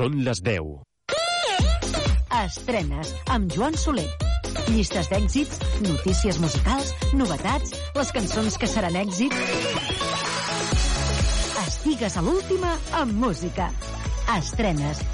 Són les 10. Estrenes amb Joan Soler. Llistes d'èxits, notícies musicals, novetats, les cançons que seran èxit. Estigues a l'última amb música. Estrenes.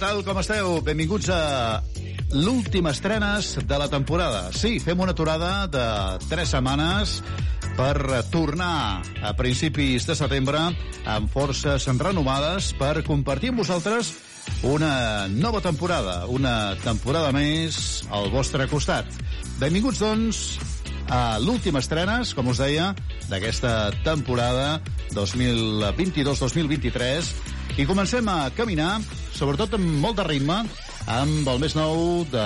Tal, com esteu? Benvinguts a l'última estrenes de la temporada. Sí, fem una aturada de tres setmanes per tornar a principis de setembre amb forces renovades per compartir amb vosaltres una nova temporada, una temporada més al vostre costat. Benvinguts, doncs, a l'última estrenes, com us deia, d'aquesta temporada 2022-2023 i comencem a caminar, sobretot amb molt de ritme, amb el més nou de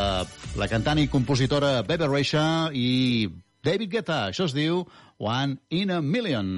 la cantant i compositora Bebe Rexha i David Guetta. Això es diu One in a Million.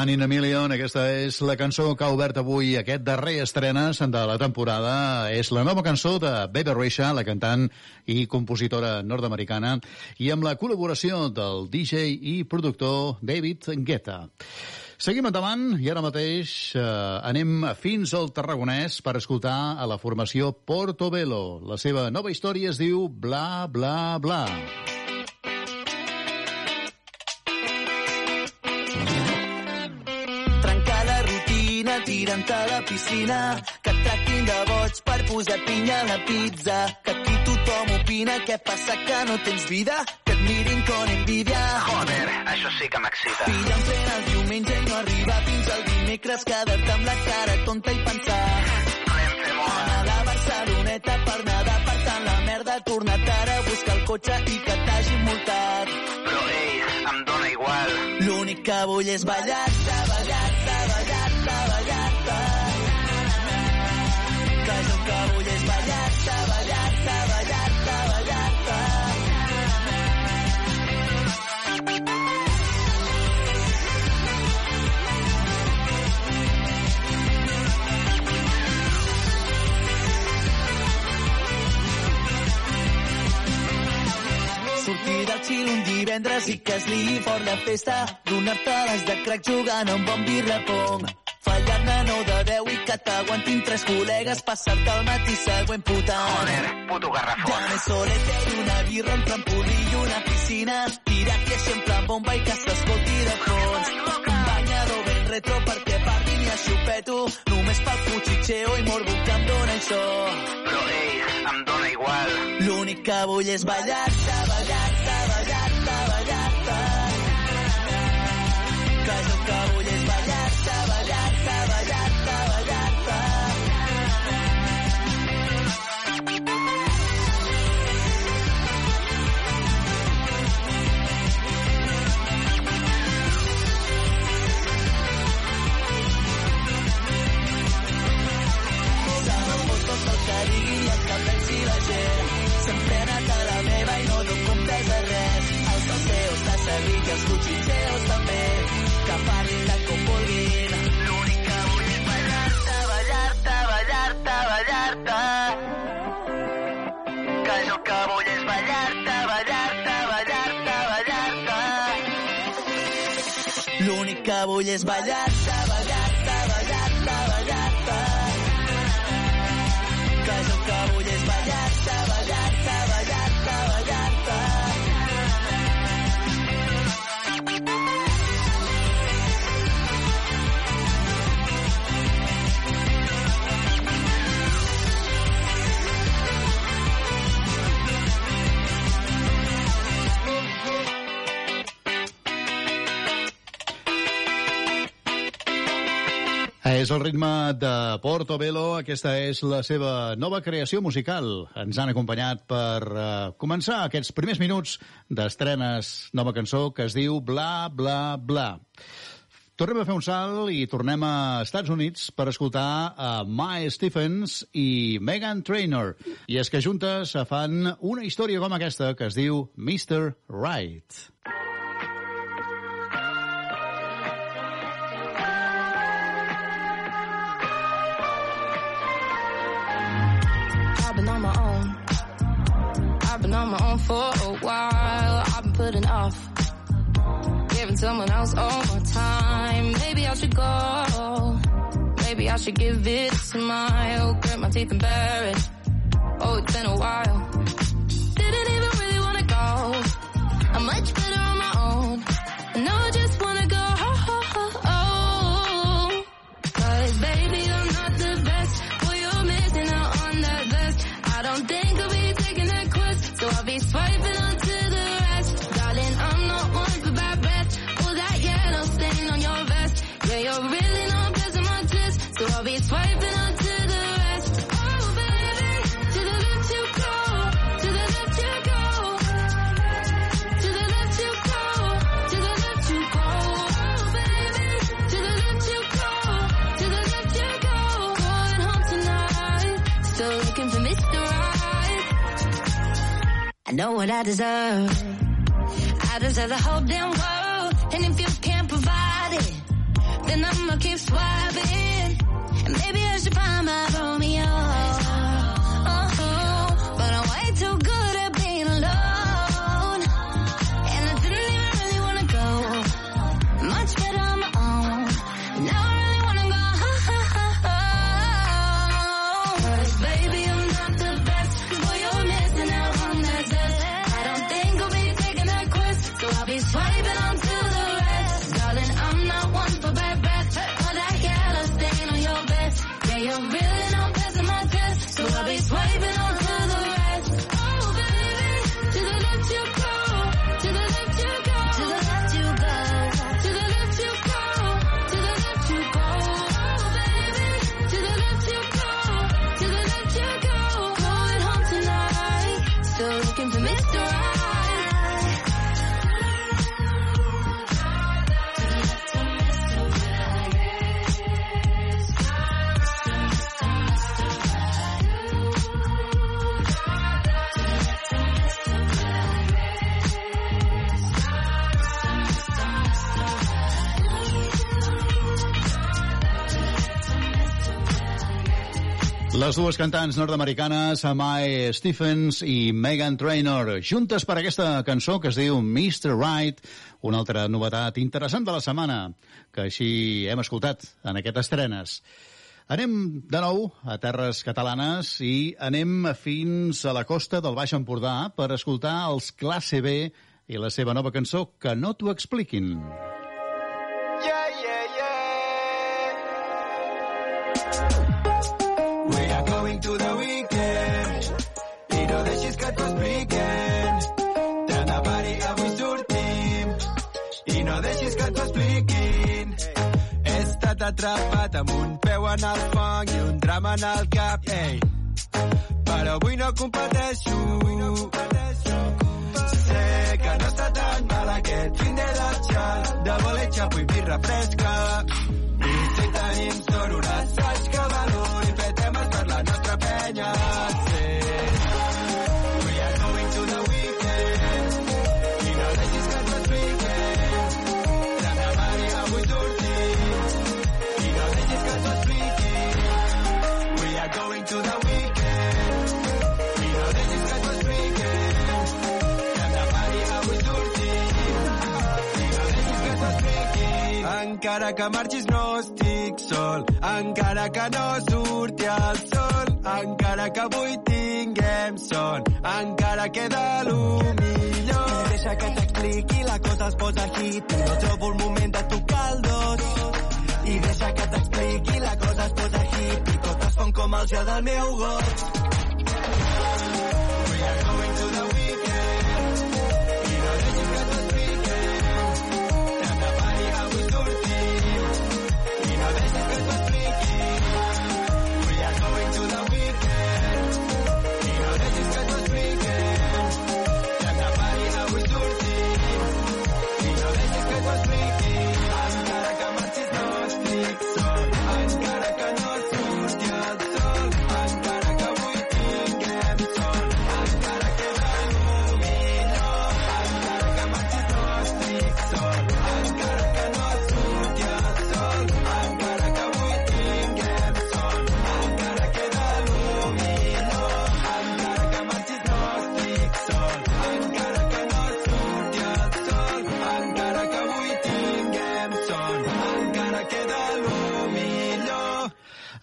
One in a Million, aquesta és la cançó que ha obert avui aquest darrer estrenes de la temporada. És la nova cançó de Bebe Rexha, la cantant i compositora nord-americana, i amb la col·laboració del DJ i productor David Guetta. Seguim endavant i ara mateix eh, anem fins al Tarragonès per escoltar a la formació Portobello. La seva nova història es diu Bla, Bla, Bla. Trencar tirant a la piscina, que et tractin de boig per posar pinya a la pizza, que aquí tothom opina, què passa que no tens vida, que et mirin con envidia. Joder, això sí que m'excita. Pillar en plena el diumenge i no arribar fins al dimecres, quedar-te amb la cara tonta i pensar. Anar a la Barceloneta per nedar, per tant la merda, tornat ara a buscar el cotxe i que t'hagin multat. Però, ei, em dóna igual. L'únic que vull és ballar-te, divendres i que es liï fort la festa. Donar-te les de crack jugant a un bon birrapong. Fallar-ne 9 de 10 i que t'aguantin tres col·legues. Passar-te el matí següent putant. Joder, puto garrafón. Dame solete i una birra, un trampolí i una piscina. Tirar-hi sempre amb bomba i que s'escolti de fons. Un banyador ben retro perquè parlin i aixupeto. Només pel cuchicheo i morbo que em dóna això. Però, ei, em dóna igual. L'únic que vull és ballar-te, i els cuchicheos també. Que parlin tant com vulguin. L'únic que vull és ballar-te, ballar-te, ballar-te, ballar-te. Que jo el que vull és ballar-te, ballar-te, ballar-te, ballar-te. L'únic que vull és ballar-te, És el ritme de Portobello, aquesta és la seva nova creació musical. Ens han acompanyat per uh, començar aquests primers minuts d'estrenes nova cançó que es diu Bla, Bla, Bla. Tornem a fer un salt i tornem a Estats Units per escoltar a Mae Stephens i Megan Trainor. I és que juntes fan una història com aquesta que es diu Mr. Right. I've putting off giving someone else all my time. Maybe I should go. Maybe I should give it a smile. Grit my teeth and bear it. Oh, it's been a while. Didn't even really wanna go. I'm much better know what I deserve. I deserve the whole damn world. And if you can't provide it, then I'ma keep swiping. And maybe I should find my Romeo. Les dues cantants nord-americanes, Mae Stephens i Megan Trainor, juntes per aquesta cançó que es diu Mr. Right, una altra novetat interessant de la setmana, que així hem escoltat en aquestes estrenes. Anem de nou a terres catalanes i anem fins a la costa del Baix Empordà per escoltar els Classe B i la seva nova cançó Que no t'ho expliquin. Yeah, atrapat amb un peu en el fang i un drama en el cap, ei. Però avui no competeixo. Avui no competeixo. Sé que no està tan mal aquest fin de dutxa de voler xapo i birra fresca. Encara que marxis no estic sol, encara que no surti el sol, encara que avui tinguem son, encara queda el millor. Deixa que t'expliqui, la cosa es posa hit no trobo el moment de tocar el dos. I deixa que t'expliqui, la cosa es posa hit i tot es com el gel del meu got.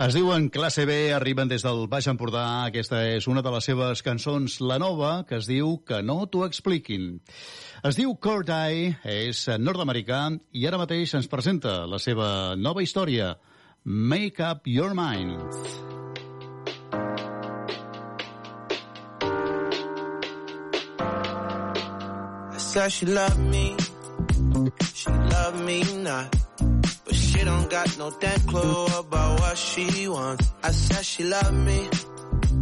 Es diuen Classe B, arriben des del Baix Empordà. Aquesta és una de les seves cançons, la nova, que es diu Que no t'ho expliquin. Es diu Corday, és nord-americà i ara mateix ens presenta la seva nova història, Make Up Your Mind. Said she loved me, she loved me not. She don't got no damn clue about what she wants. I said she loved me,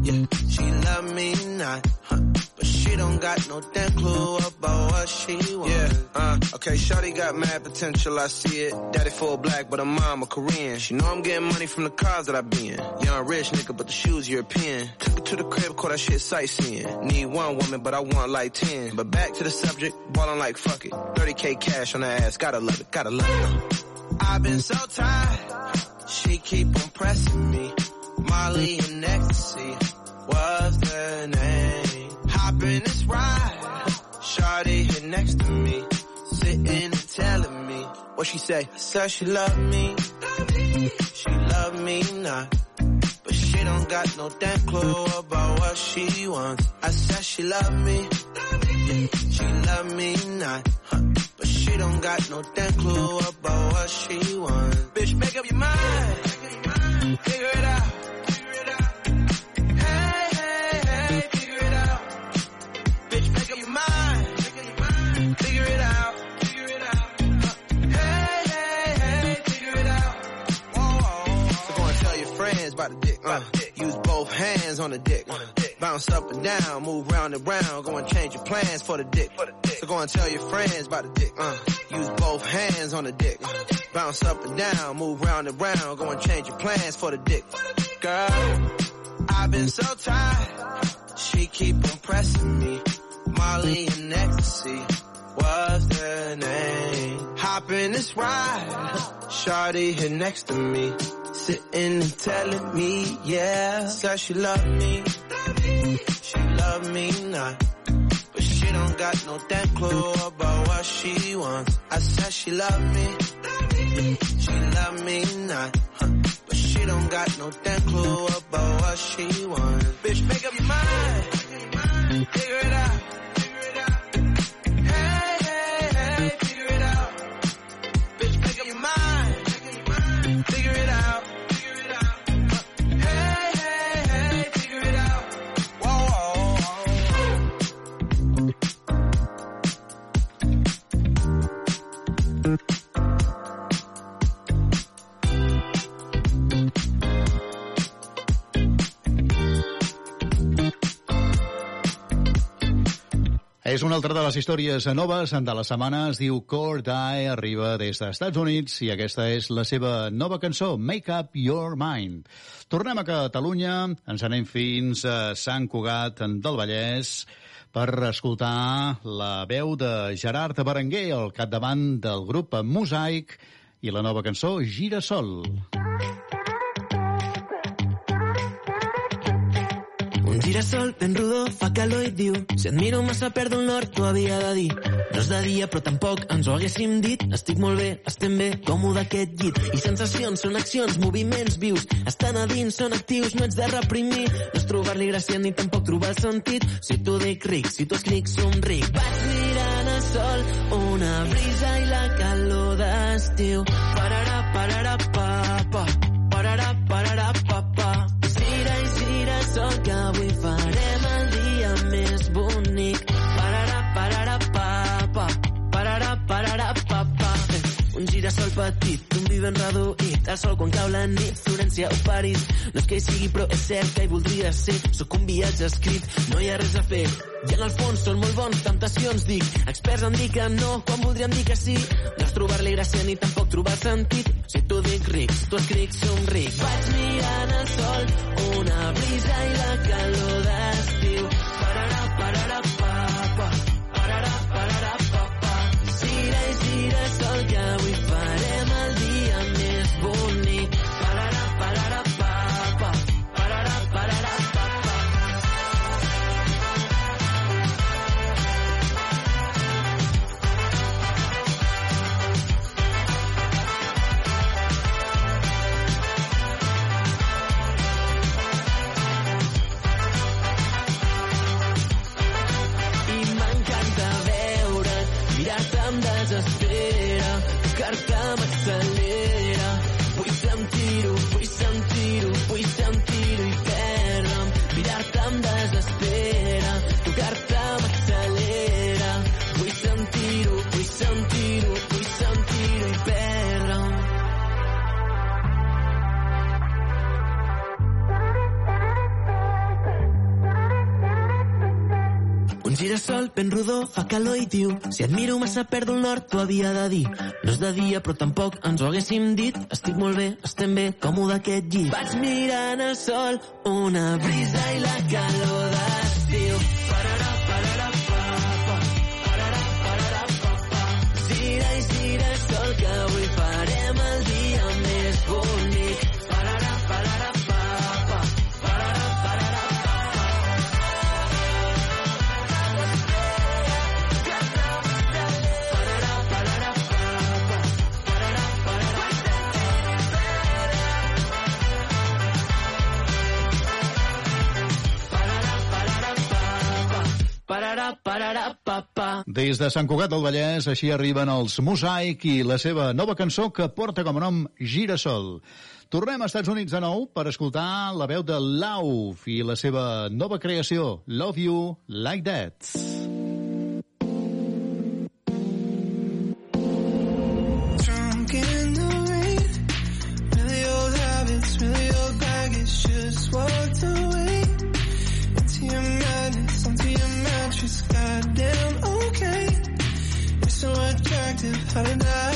yeah, she loved me not. Huh. But she don't got no damn clue about what she wants. Yeah, uh, okay, Shawty got mad potential, I see it. Daddy full black, but her mom a Korean. She know I'm getting money from the cars that I be in. Young rich nigga, but the shoes European. Took her to the crib, caught that shit sightseeing. Need one woman, but I want like 10. But back to the subject, ballin' like fuck it. 30k cash on her ass, gotta love it, gotta love it. I've been so tired. She keep on pressing me. Molly and ecstasy was the name. Hop in this ride. Shawty here next to me. Sitting and telling me What she say? I said she loved me. She loved me not. But she don't got no damn clue about what she wants. I said she loved me. She loved me not. Huh. She don't got no damn clue about what she wants. Bitch, make up your mind. Figure it out. Hey, hey, hey, figure it out. Bitch, make up your mind. Figure it out. Figure it out. Hey, hey, hey, figure it out. Whoa, whoa. So go and tell your friends about the dick. Uh, use both hands on the dick. Bounce up and down, move round and round. Go and change your plans for the dick. So go and tell your friends about the dick. Uh, use both hands on the dick. Bounce up and down, move round and round. Go and change your plans for the dick. Girl, I've been so tired. She keep impressing me. Molly and ecstasy was the name? Hop in this ride. Shawty here next to me. Sitting and telling me, yeah. Said she love me. She love me not. But she don't got no damn clue about what she wants. I said she love me. She love me not. Huh. But she don't got no damn clue about what she wants. Bitch, make up your mind. Figure it out. És una altra de les històries noves de la setmana. Es diu Core Die, arriba des dels Estats Units i aquesta és la seva nova cançó, Make Up Your Mind. Tornem a Catalunya, ens anem fins a Sant Cugat del Vallès per escoltar la veu de Gerard Berenguer al capdavant del grup Mosaic i la nova cançó Girasol. Un girasol ben rodó fa calor i diu Si et miro massa perdo el nord, t'ho havia de dir. No és de dia però tampoc ens ho haguéssim dit. Estic molt bé, estem bé, còmode aquest llit. I sensacions són accions, moviments vius. Estan a dins, són actius, no ets de reprimir. No és trobar-li gràcia ni tampoc trobar el sentit. Si t'ho dic ric, si t'ho escric somric Vaig mirant a sol, una brisa i la calor d'estiu. Pararà, pararà, pa, petit, un vi ben reduït. El sol quan cau la nit, Florència o París. No és que hi sigui, però és cert que hi voldria ser. Sóc un viatge escrit, no hi ha res a fer. I en el fons són molt bons, temptacions dic. Experts em diuen no, quan voldríem dir que sí. No és trobar-li gràcia ni tampoc trobar sentit. Si t'ho dic ric, si t'ho escric somric. Vaig mirant el sol, una brisa i la calor d'estiu. Un girasol ben rodó fa calor i diu Si et miro massa perdo el nord, t'ho havia de dir. No és de dia però tampoc ens ho haguéssim dit. Estic molt bé, estem bé, còmode aquest llit. Vaig mirant el sol, una brisa i la calor d'estiu Des de Sant Cugat del Vallès, així arriben els Mosaic i la seva nova cançó que porta com a nom Girasol. Tornem als Estats Units de nou per escoltar la veu de Lauf i la seva nova creació, Love You Like That. surrender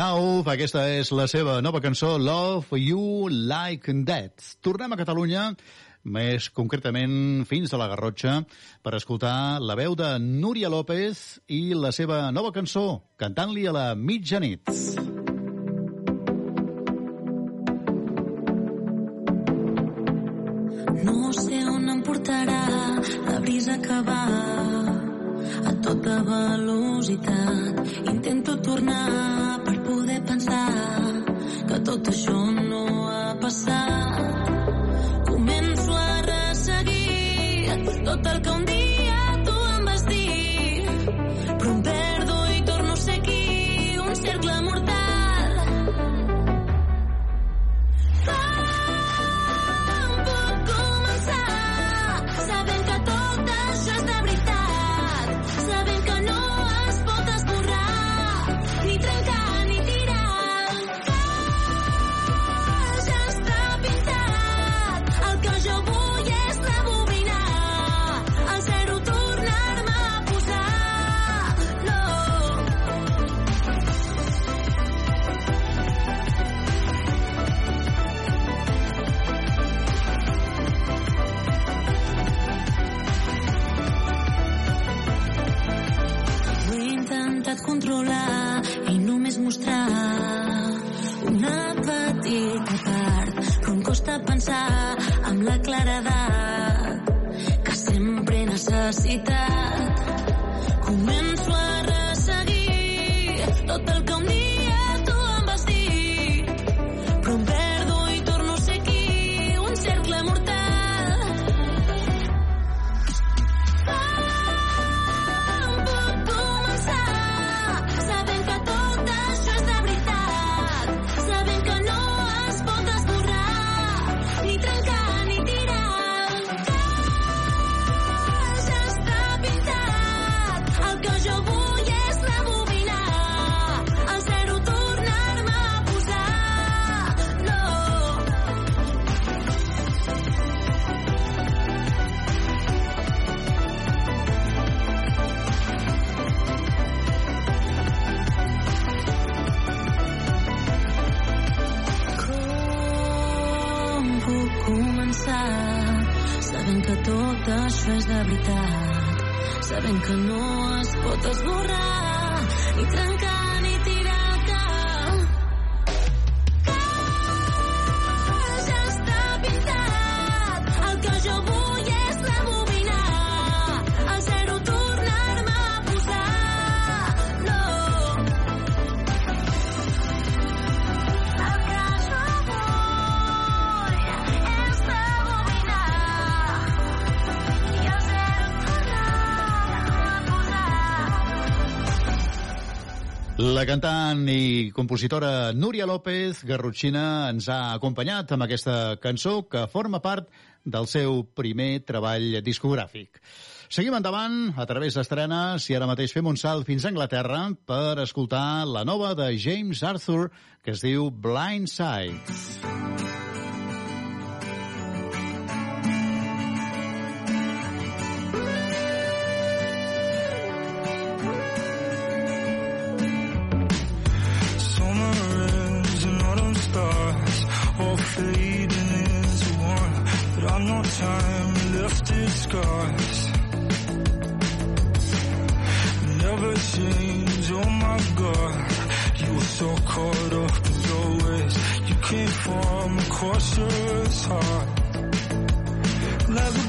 Love, aquesta és la seva nova cançó, Love You Like That. Tornem a Catalunya, més concretament fins a la Garrotxa, per escoltar la veu de Núria López i la seva nova cançó, cantant-li a la mitjanit. No sé on em portarà la brisa que va a tota velocitat. Intento tornar per poder pensar que tot això no ha passat. Començo a resseguir tot el que un dia pensar amb la claredat que sempre necessita La cantant i compositora Núria López Garrotxina ens ha acompanyat amb aquesta cançó que forma part del seu primer treball discogràfic. Seguim endavant a través d'estrenes i ara mateix fem un salt fins a Anglaterra per escoltar la nova de James Arthur que es diu Blindside. Blindside. Time left its scars. Never change, oh my god. You were so caught up in your ways. You came from a cautious heart. Like a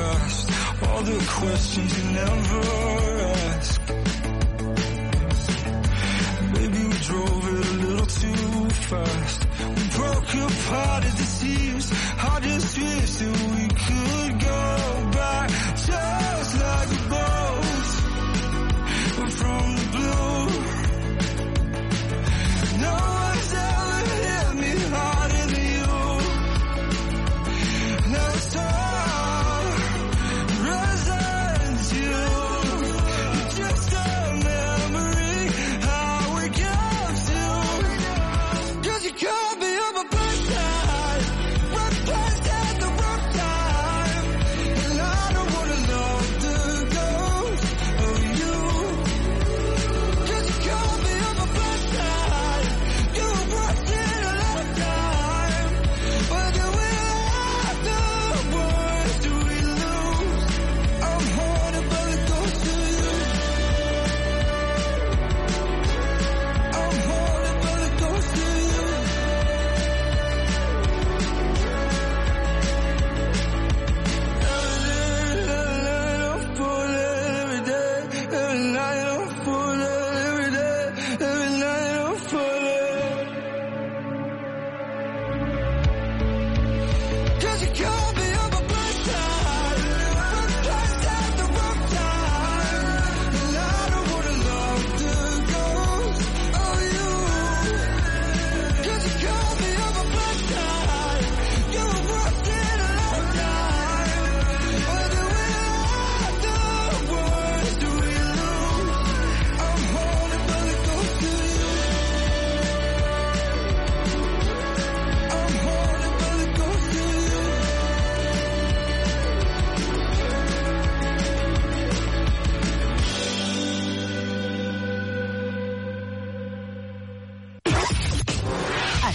past. All the questions you never asked. Maybe we drove it a little too fast. We broke apart at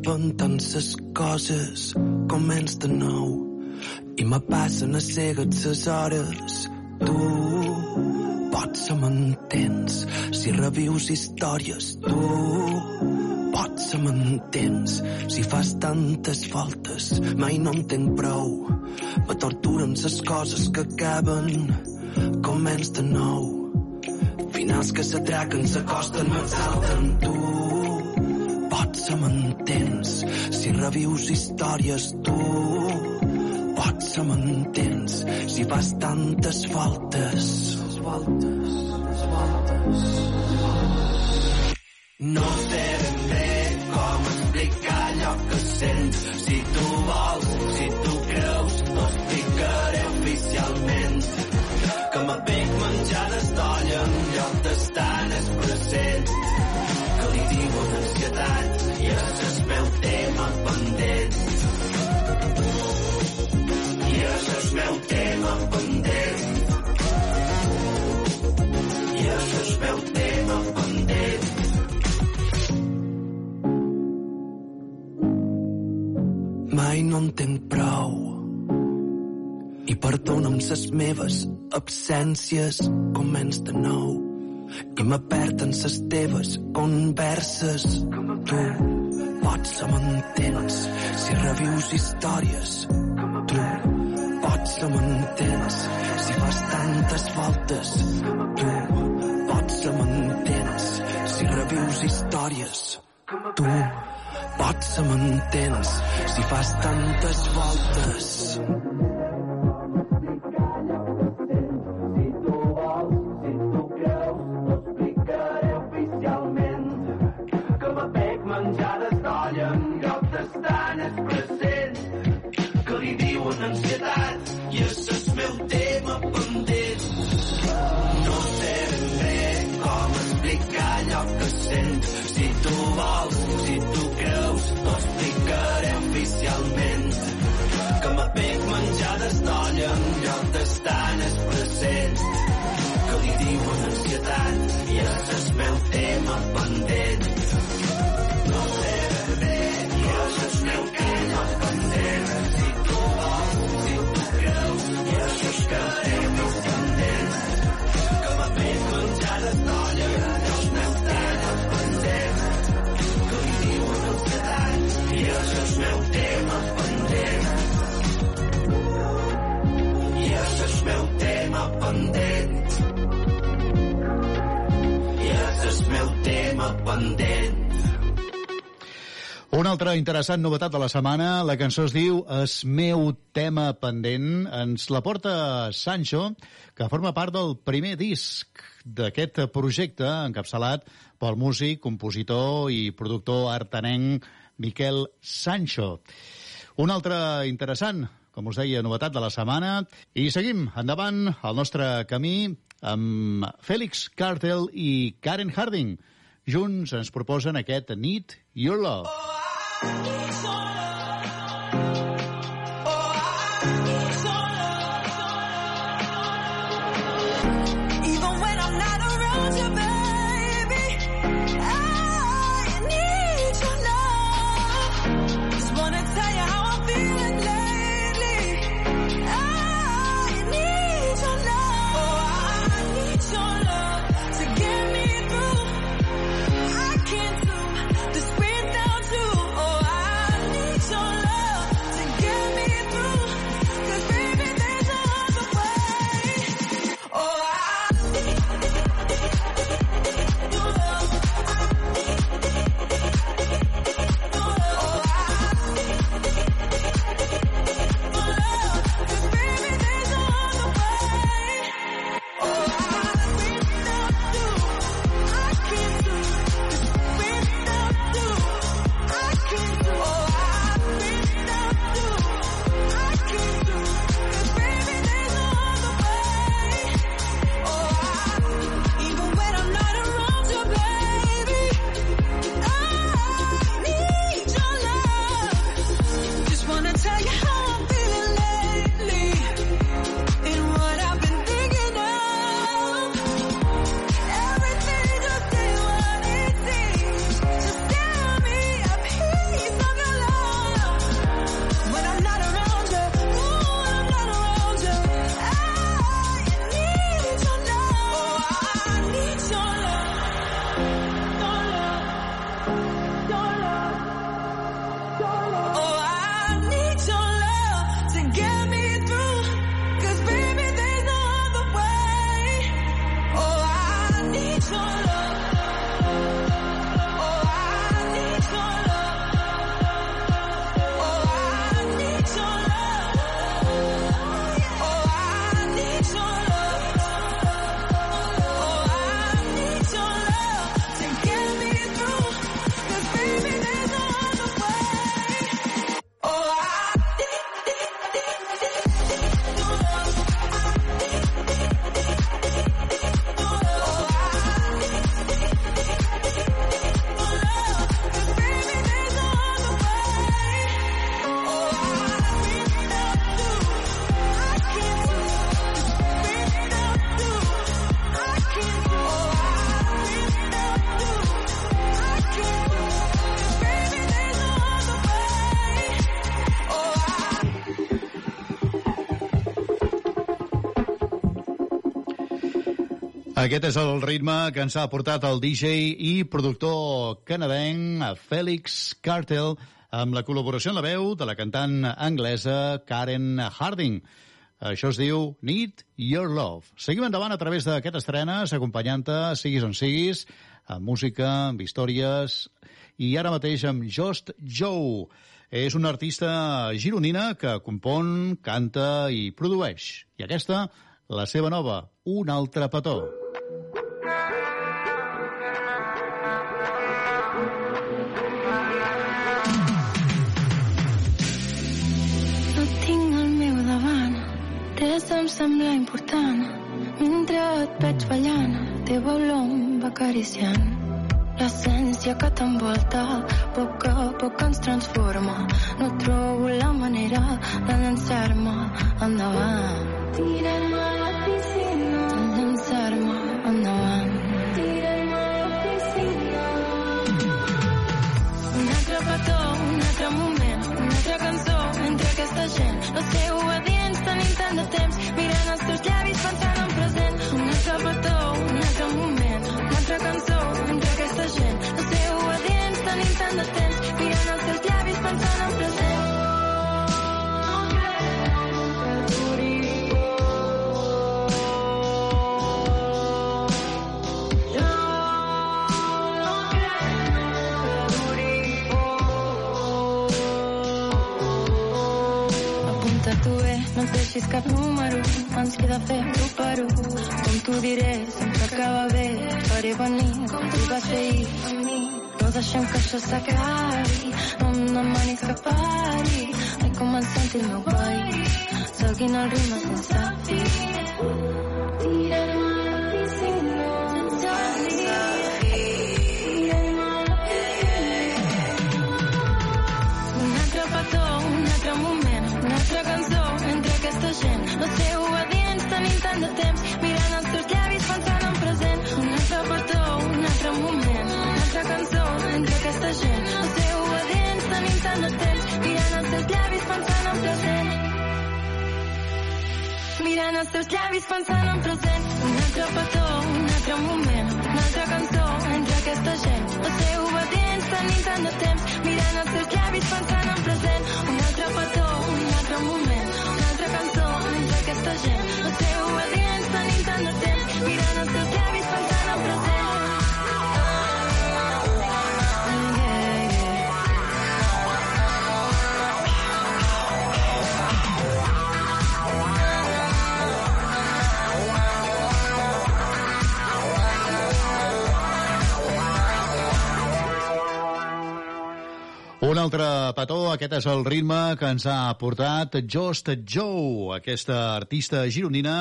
Repenten ses coses, començ de nou. I me passen a cegues ses hores. Tu potser m'entens si revius històries. Tu potser m'entens si fas tantes voltes. Mai no en tenc prou. Me torturen ses coses que acaben. Començ de nou. Finals que s'atraquen, s'acosten, m'exalten. Tu potser m'entens si revius històries. Tu potser m'entens si fas tantes voltes. Voltes, voltes. No sé ben bé com explicar allò que sents. Si tu vols, si tu creus, t'ho explicaré oficialment. Que me veig menjades d'olla en lloc d'estar en el present. Que li una ansietat meu tema pendent. I meu tema pendent. I meu tema pendent. Mai no en tenc prou. I ses meves absències. Començ de nou i me perden ses teves converses. Tu pots m'entens si revius històries. Tu pots m'entens si fas tantes voltes. Tu pots m'entens si revius històries. Tu pots m'entens si fas tantes voltes. tant és present que li diuen ansietat i ja tema pendent. No sé ben bé, però ja és meu tema pendent. Si tu vols, si tu creus, ja es quedem pendent. Que m'ha fet menjar de tolla, ja es tema pendent. Que li diuen ansietat i ja tema pendent. Una altra interessant novetat de la setmana, la cançó es diu Es meu tema pendent. Ens la porta Sancho, que forma part del primer disc d'aquest projecte encapçalat pel músic, compositor i productor artenenc Miquel Sancho. Un altre interessant, com us deia, novetat de la setmana. I seguim endavant el nostre camí amb Félix Cartel i Karen Harding. Junts ens proposen aquest Need Your Love. Even Aquest és el ritme que ens ha portat el DJ i productor canadenc Félix Cartel amb la col·laboració en la veu de la cantant anglesa Karen Harding. Això es diu Need Your Love. Seguim endavant a través d'aquest estrenes, acompanyant-te, siguis on siguis, amb música, amb històries, i ara mateix amb Just Joe. És una artista gironina que compon, canta i produeix. I aquesta, la seva nova, Un altre petó. Sembla important. Mentre et veig ballant, la teva olor va acariciant. L'essència que t'envolta, poc a poc ens transforma. No trobo la manera de llançar-me endavant. Tirar-me deixis cap número, ens queda fer un per un. Com t'ho diré, sempre acaba bé, faré venir com tu vas fer ahir amb mi. No deixem que això s'acabi, no em demanis que pari. He començat el meu país, seguint el ritme sense fi. Tirem tant de temps, mirant els teus llavis pensant en present. Un altre petó, un altre moment, una altra cançó entre aquesta gent. No sé obedients, tenim tant de temps, mirant els teus llavis pensant en present. Mirant els teus llavis pensant en present. Un altre petó, un altre moment, una altra cançó entre aquesta gent. No sé obedients, tenim tant de temps, mirant els teus llavis pensant en present. Un altre petó, un altre moment, una altra cançó entre aquesta gent. Un altre petó, aquest és el ritme que ens ha portat Just Joe, aquesta artista gironina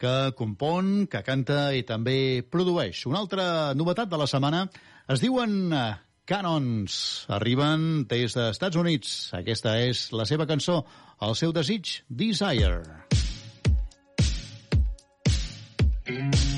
que compon, que canta i també produeix. Una altra novetat de la setmana es diuen eh, Canons. Arriben des dels Estats Units. Aquesta és la seva cançó, el seu desig, Desire. I'm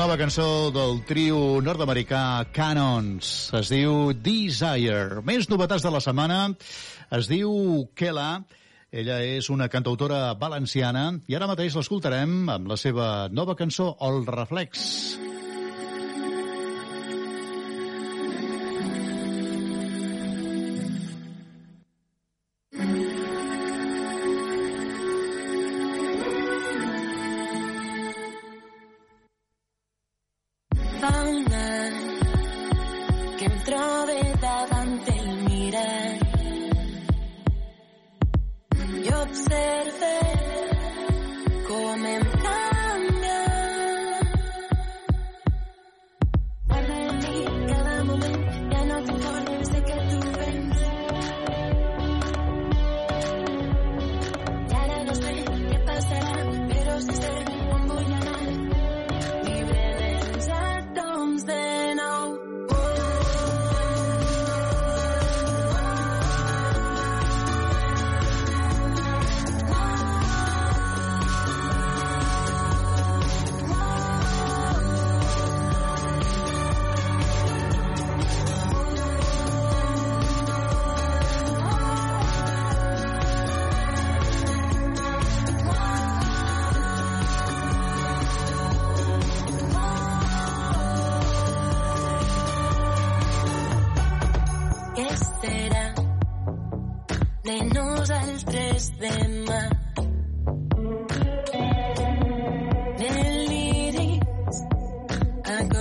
nova cançó del trio nord-americà Canons es diu Desire. Més novetats de la setmana es diu Kela. Ella és una cantautora valenciana i ara mateix l'escoltarem amb la seva nova cançó El Reflex.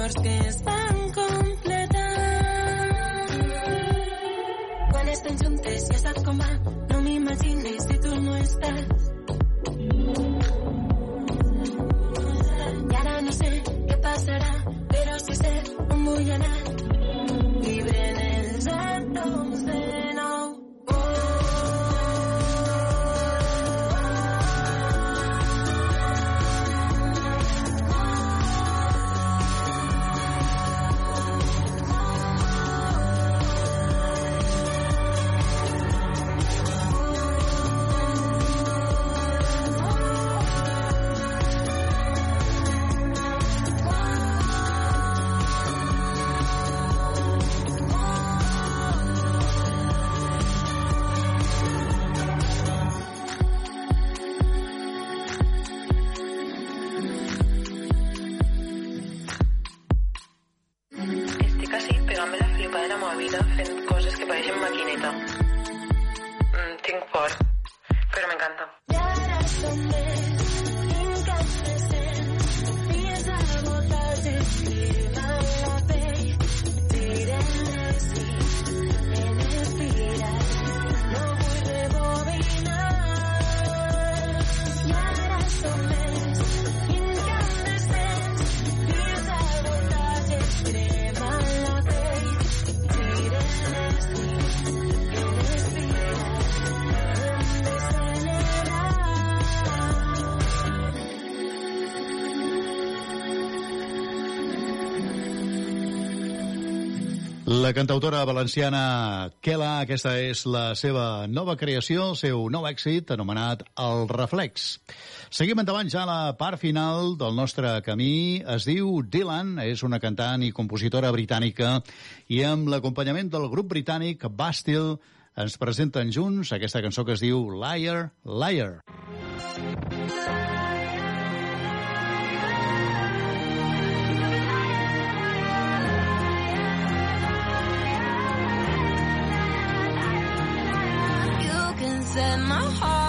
Acords que es van completar. Quan estem juntes ja saps com va, no m'imagines si tu no estàs. La cantautora valenciana Kela, aquesta és la seva nova creació, el seu nou èxit, anomenat El Reflex. Seguim endavant ja a la part final del nostre camí. Es diu Dylan, és una cantant i compositora britànica, i amb l'acompanyament del grup britànic Bastille ens presenten junts aquesta cançó que es diu Liar, Liar. You and my heart.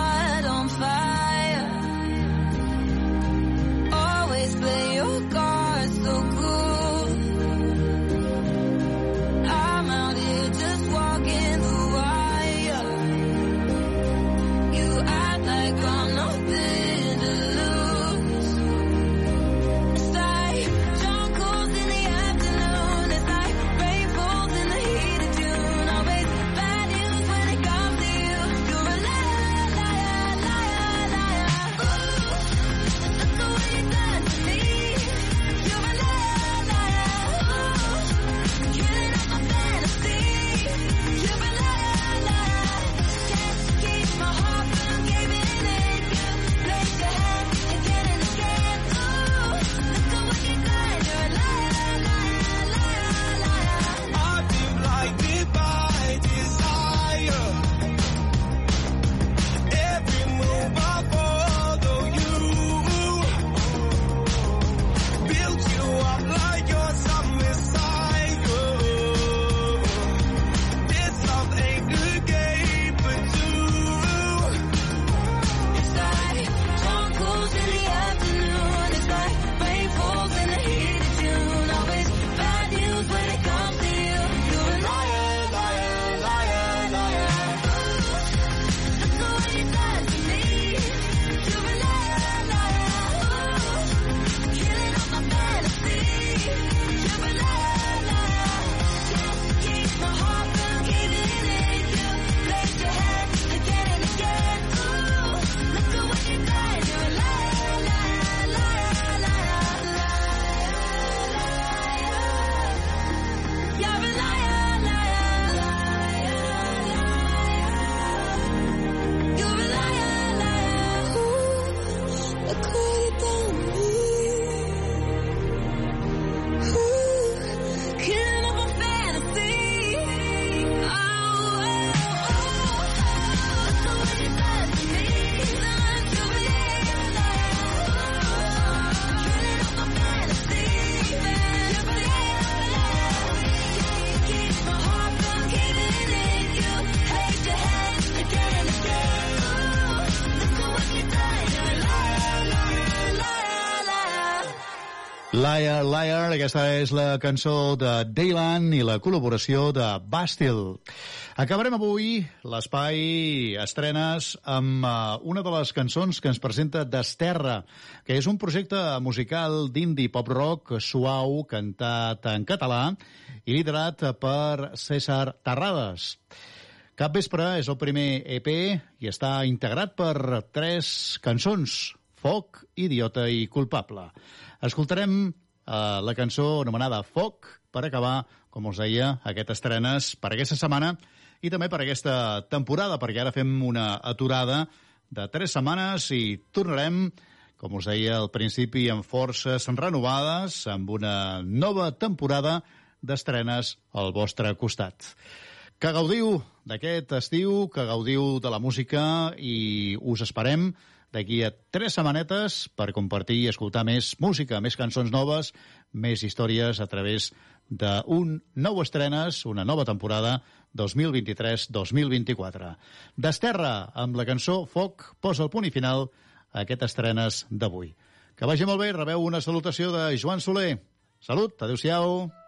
Liar, aquesta és la cançó de Dayland i la col·laboració de Bastille. Acabarem avui l'espai estrenes amb uh, una de les cançons que ens presenta Desterra, que és un projecte musical d'indie pop-rock suau, cantat en català i liderat per César Terrades. Cap vespre és el primer EP i està integrat per tres cançons, Foc, Idiota i Culpable. Escoltarem eh, la cançó anomenada Foc per acabar, com us deia, aquest estrenes per aquesta setmana i també per aquesta temporada, perquè ara fem una aturada de tres setmanes i tornarem, com us deia al principi, amb forces renovades, amb una nova temporada d'estrenes al vostre costat. Que gaudiu d'aquest estiu, que gaudiu de la música i us esperem d'aquí a tres setmanetes per compartir i escoltar més música, més cançons noves, més històries a través d'un nou estrenes, una nova temporada 2023-2024. Desterra, amb la cançó Foc, posa el punt i final a aquest estrenes d'avui. Que vagi molt bé, rebeu una salutació de Joan Soler. Salut, adeu-siau.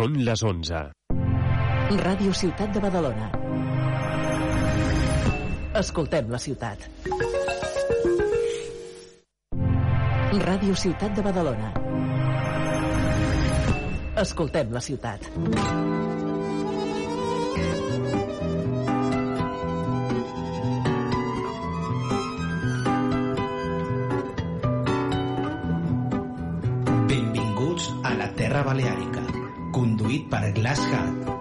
Són les 11. Ràdio Ciutat de Badalona. Escoltem la ciutat. Ràdio Ciutat de Badalona. Escoltem la ciutat. Benvinguts a la Terra Baleàrica gratuït per a Glass Hat.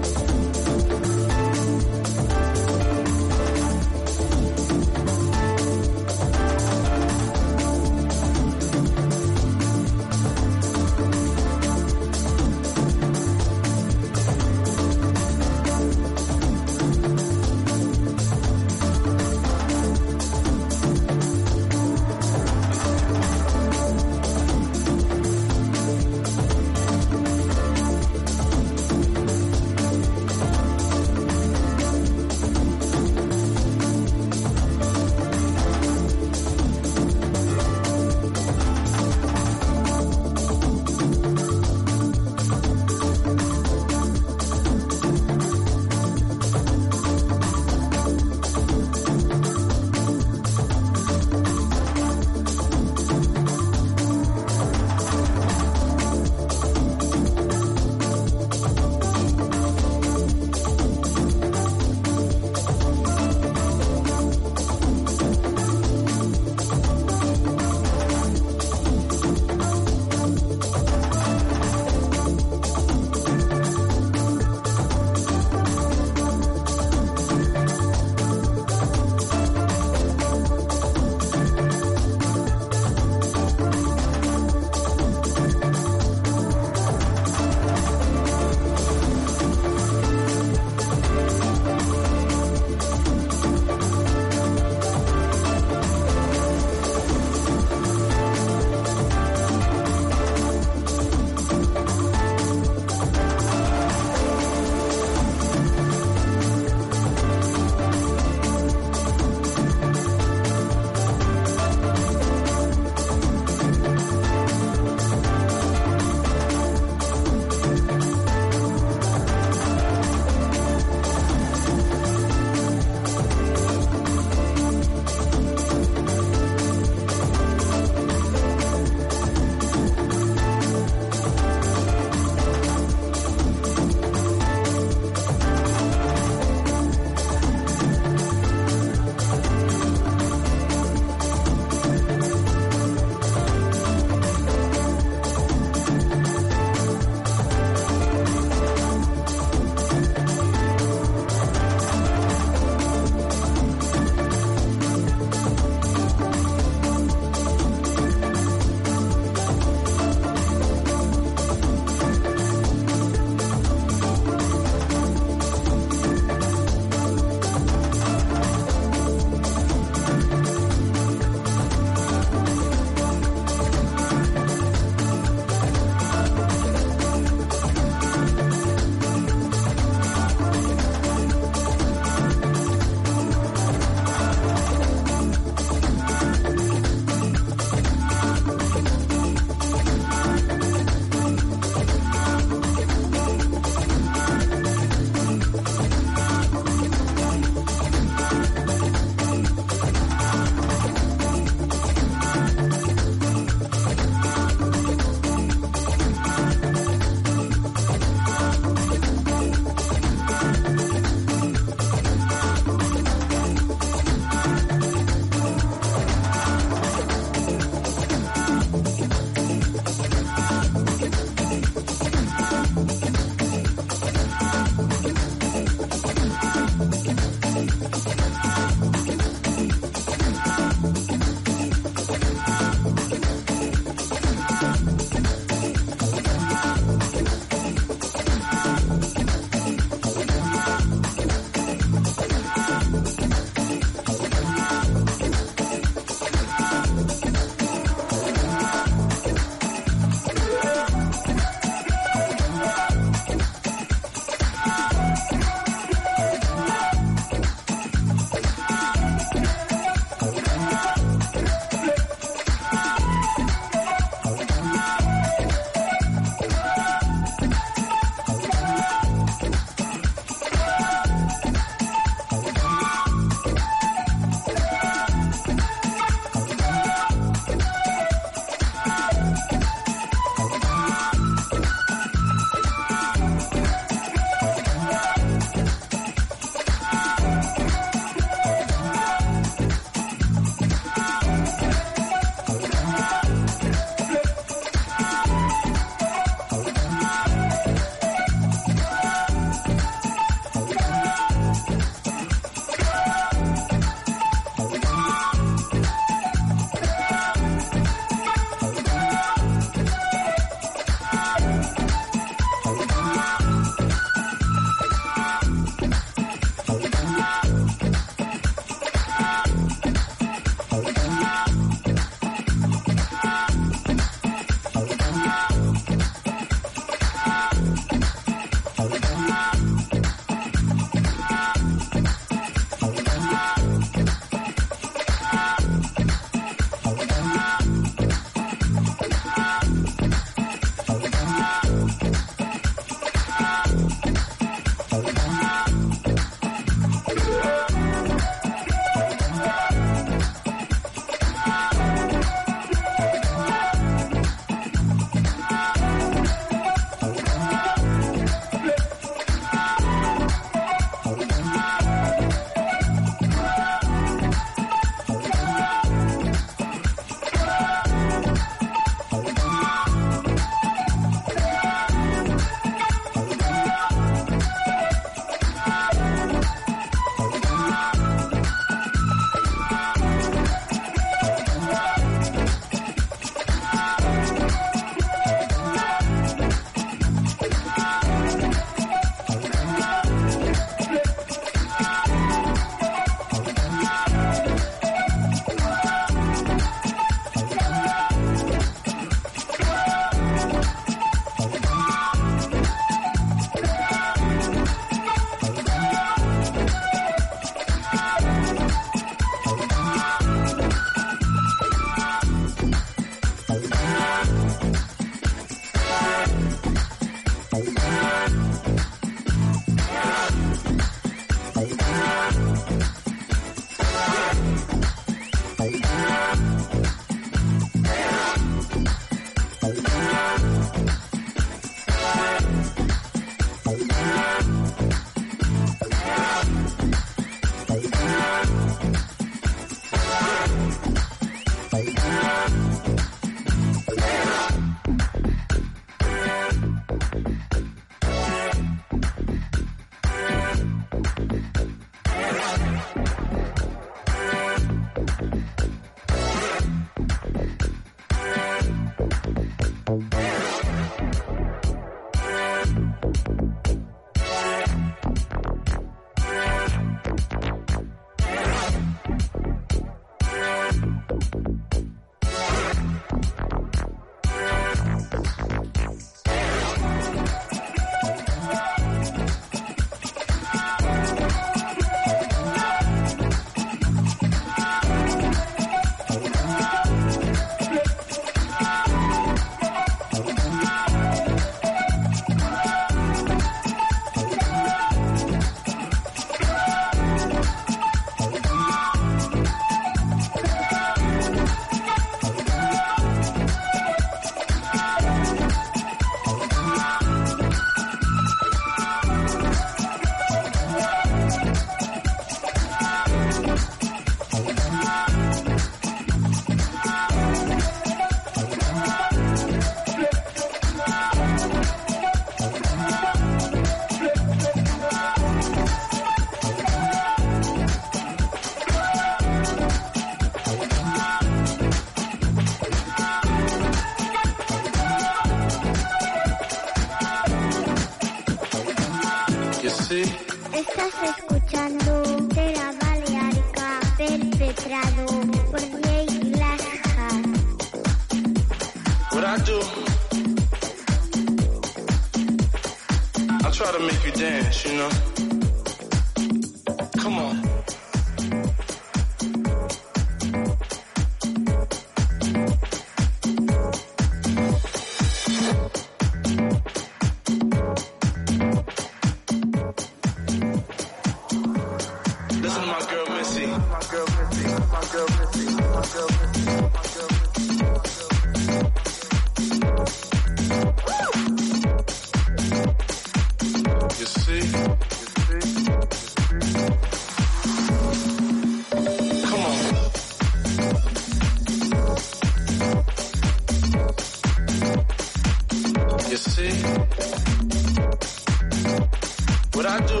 What I do,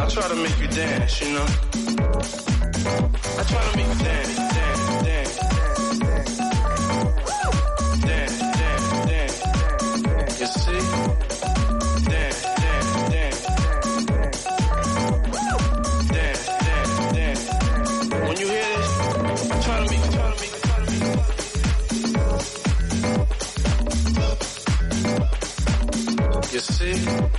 I try to make you dance, you know? I try to make you dance, dance, dance. Dance, dance, dance. You see? Dance, dance, dance. Dance, dance, dance. Dance, dance When you hear this, try to make, try to make, try to make. You see?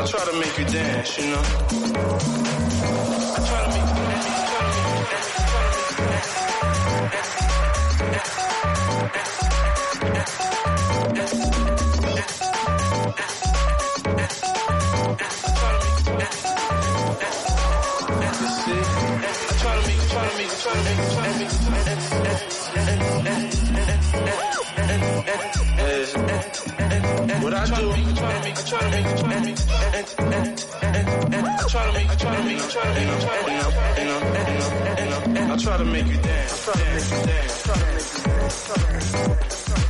I try to make you dance, you know? I try to make you dance, try to make you what I do. I try to make, try to make, try to make, I try to make, try to make, try to make you dance. I try to make you dance. I try to make you dance.